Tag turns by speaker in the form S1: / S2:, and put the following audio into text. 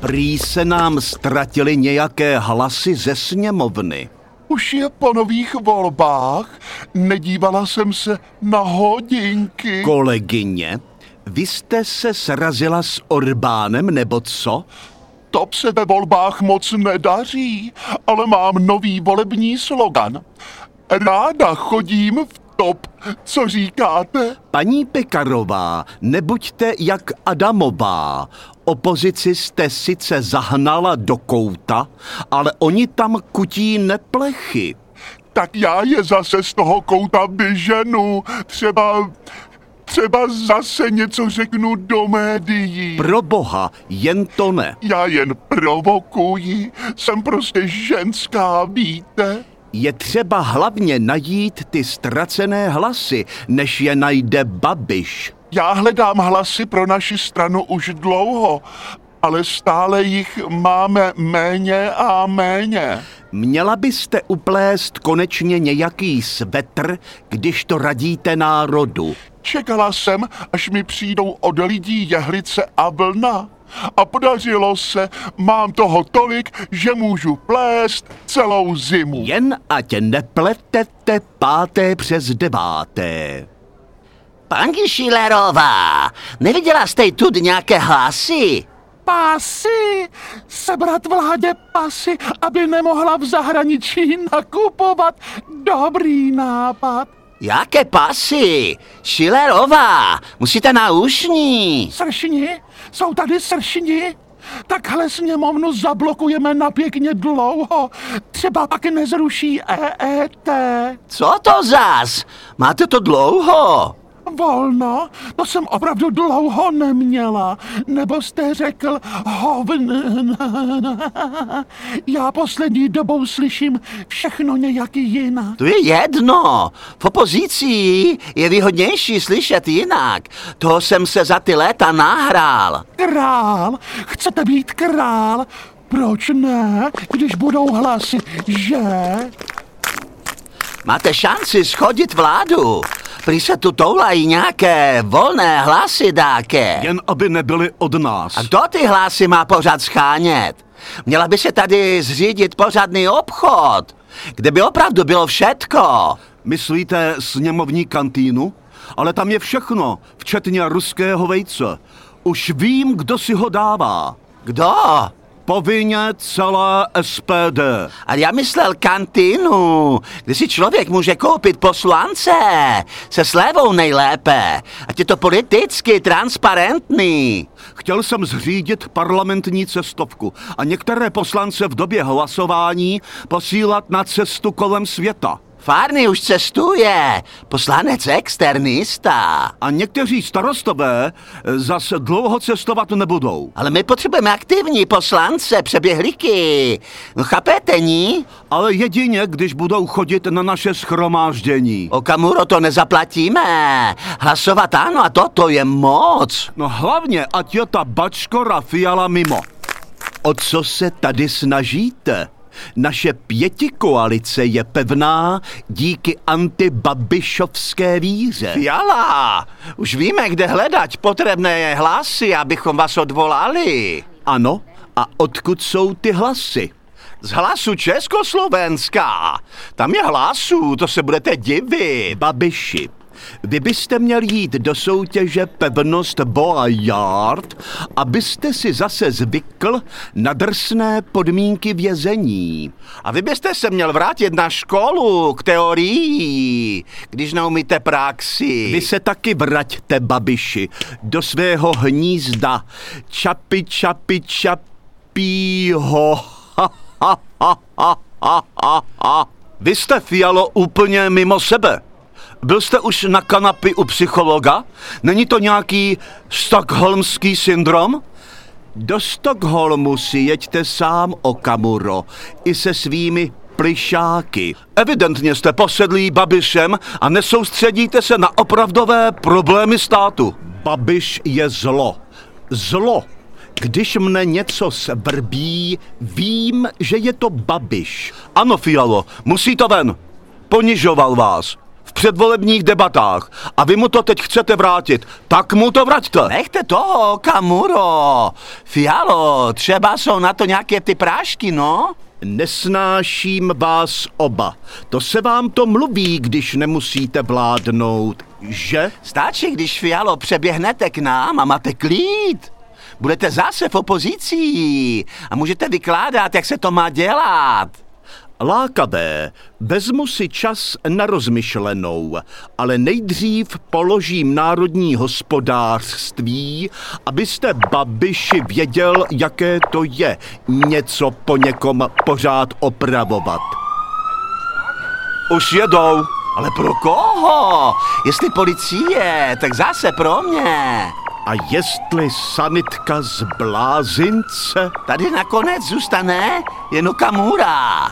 S1: Prý se nám ztratily nějaké hlasy ze sněmovny.
S2: Už je po nových volbách. Nedívala jsem se na hodinky.
S1: Kolegyně, vy jste se srazila s Orbánem nebo co?
S2: To se ve volbách moc nedaří, ale mám nový volební slogan. Ráda chodím v top. Co říkáte?
S1: Paní Pekarová, nebuďte jak Adamová. Opozici jste sice zahnala do kouta, ale oni tam kutí neplechy.
S2: Tak já je zase z toho kouta vyženu. Třeba třeba zase něco řeknu do médií.
S1: Pro boha, jen to ne.
S2: Já jen provokuji, jsem prostě ženská, víte?
S1: Je třeba hlavně najít ty ztracené hlasy, než je najde Babiš.
S2: Já hledám hlasy pro naši stranu už dlouho, ale stále jich máme méně a méně.
S1: Měla byste uplést konečně nějaký svetr, když to radíte národu.
S2: Čekala jsem, až mi přijdou od lidí jehlice a vlna. A podařilo se, mám toho tolik, že můžu plést celou zimu.
S1: Jen ať nepletete páté přes deváté.
S3: Paní Šilerová, neviděla jste tu nějaké hlasy?
S2: Pasy! Sebrat vládě pasy, aby nemohla v zahraničí nakupovat. Dobrý nápad.
S3: Jaké pasy? Šilerová, musíte na ušní.
S2: Sršni? Jsou tady sršni? Takhle sněmovnu zablokujeme na pěkně dlouho. Třeba pak nezruší EET.
S3: Co to zas? Máte to dlouho?
S2: Volno? To jsem opravdu dlouho neměla. Nebo jste řekl hovn. Já poslední dobou slyším všechno nějak jinak.
S3: To je jedno. V opozici je výhodnější slyšet jinak. To jsem se za ty léta nahrál.
S2: Král? Chcete být král? Proč ne, když budou hlasy, že?
S3: Máte šanci schodit vládu. Prý se tu toulají nějaké volné hlasy dáke.
S1: Jen aby nebyly od nás.
S3: A kdo ty hlasy má pořád schánět? Měla by se tady zřídit pořádný obchod, kde by opravdu bylo všetko.
S1: Myslíte sněmovní kantýnu? Ale tam je všechno, včetně ruského vejce. Už vím, kdo si ho dává.
S3: Kdo?
S1: Povinně celé SPD.
S3: Ale já myslel kantýnu, kde si člověk může koupit poslance se slevou nejlépe. A je to politicky transparentní.
S1: Chtěl jsem zřídit parlamentní cestovku a některé poslance v době hlasování posílat na cestu kolem světa.
S3: Fárny už cestuje, poslanec externista.
S1: A někteří starostové zase dlouho cestovat nebudou.
S3: Ale my potřebujeme aktivní poslance, přeběhlíky. No chápete, ní?
S1: Ale jedině, když budou chodit na naše schromáždění.
S3: Okamuro to nezaplatíme. Hlasovat ano a toto je moc.
S1: No hlavně, ať je ta bačkora fiala mimo. O co se tady snažíte? Naše pětikoalice je pevná díky antibabišovské víře.
S3: Fiala, už víme, kde hledat potřebné hlasy, abychom vás odvolali.
S1: Ano, a odkud jsou ty hlasy?
S3: Z hlasu Československa. Tam je hlasu, to se budete divit.
S1: Babiši, vy byste měl jít do soutěže Pevnost Boayard, abyste si zase zvykl na drsné podmínky vězení.
S3: A vy byste se měl vrátit na školu k teorii, když neumíte praxi.
S1: Vy se taky vraťte, babiši, do svého hnízda. Čapi, čapi, čapího. Ha, ha, ha, ha, ha, ha. Vy jste, Fialo, úplně mimo sebe. Byl jste už na kanapy u psychologa? Není to nějaký stokholmský syndrom? Do Stockholmu si jeďte sám, Okamuro, i se svými plišáky. Evidentně jste posedlí Babišem a nesoustředíte se na opravdové problémy státu. Babiš je zlo. Zlo. Když mne něco svrbí, vím, že je to Babiš. Ano, Fialo, musí to ven. Ponižoval vás. V předvolebních debatách a vy mu to teď chcete vrátit, tak mu to vraťte.
S3: Nechte toho, Kamuro. Fialo, třeba jsou na to nějaké ty prášky, no?
S1: Nesnáším vás oba. To se vám to mluví, když nemusíte vládnout, že?
S3: Stačí, když Fialo přeběhnete k nám a máte klid. Budete zase v opozici a můžete vykládat, jak se to má dělat.
S1: Lákavé, vezmu si čas na rozmyšlenou, ale nejdřív položím národní hospodářství, abyste Babiši věděl, jaké to je něco po někom pořád opravovat. Už jedou.
S3: Ale pro koho? Jestli policie, tak zase pro mě.
S1: A jestli sanitka z blázince?
S3: Tady nakonec zůstane jen Okamura.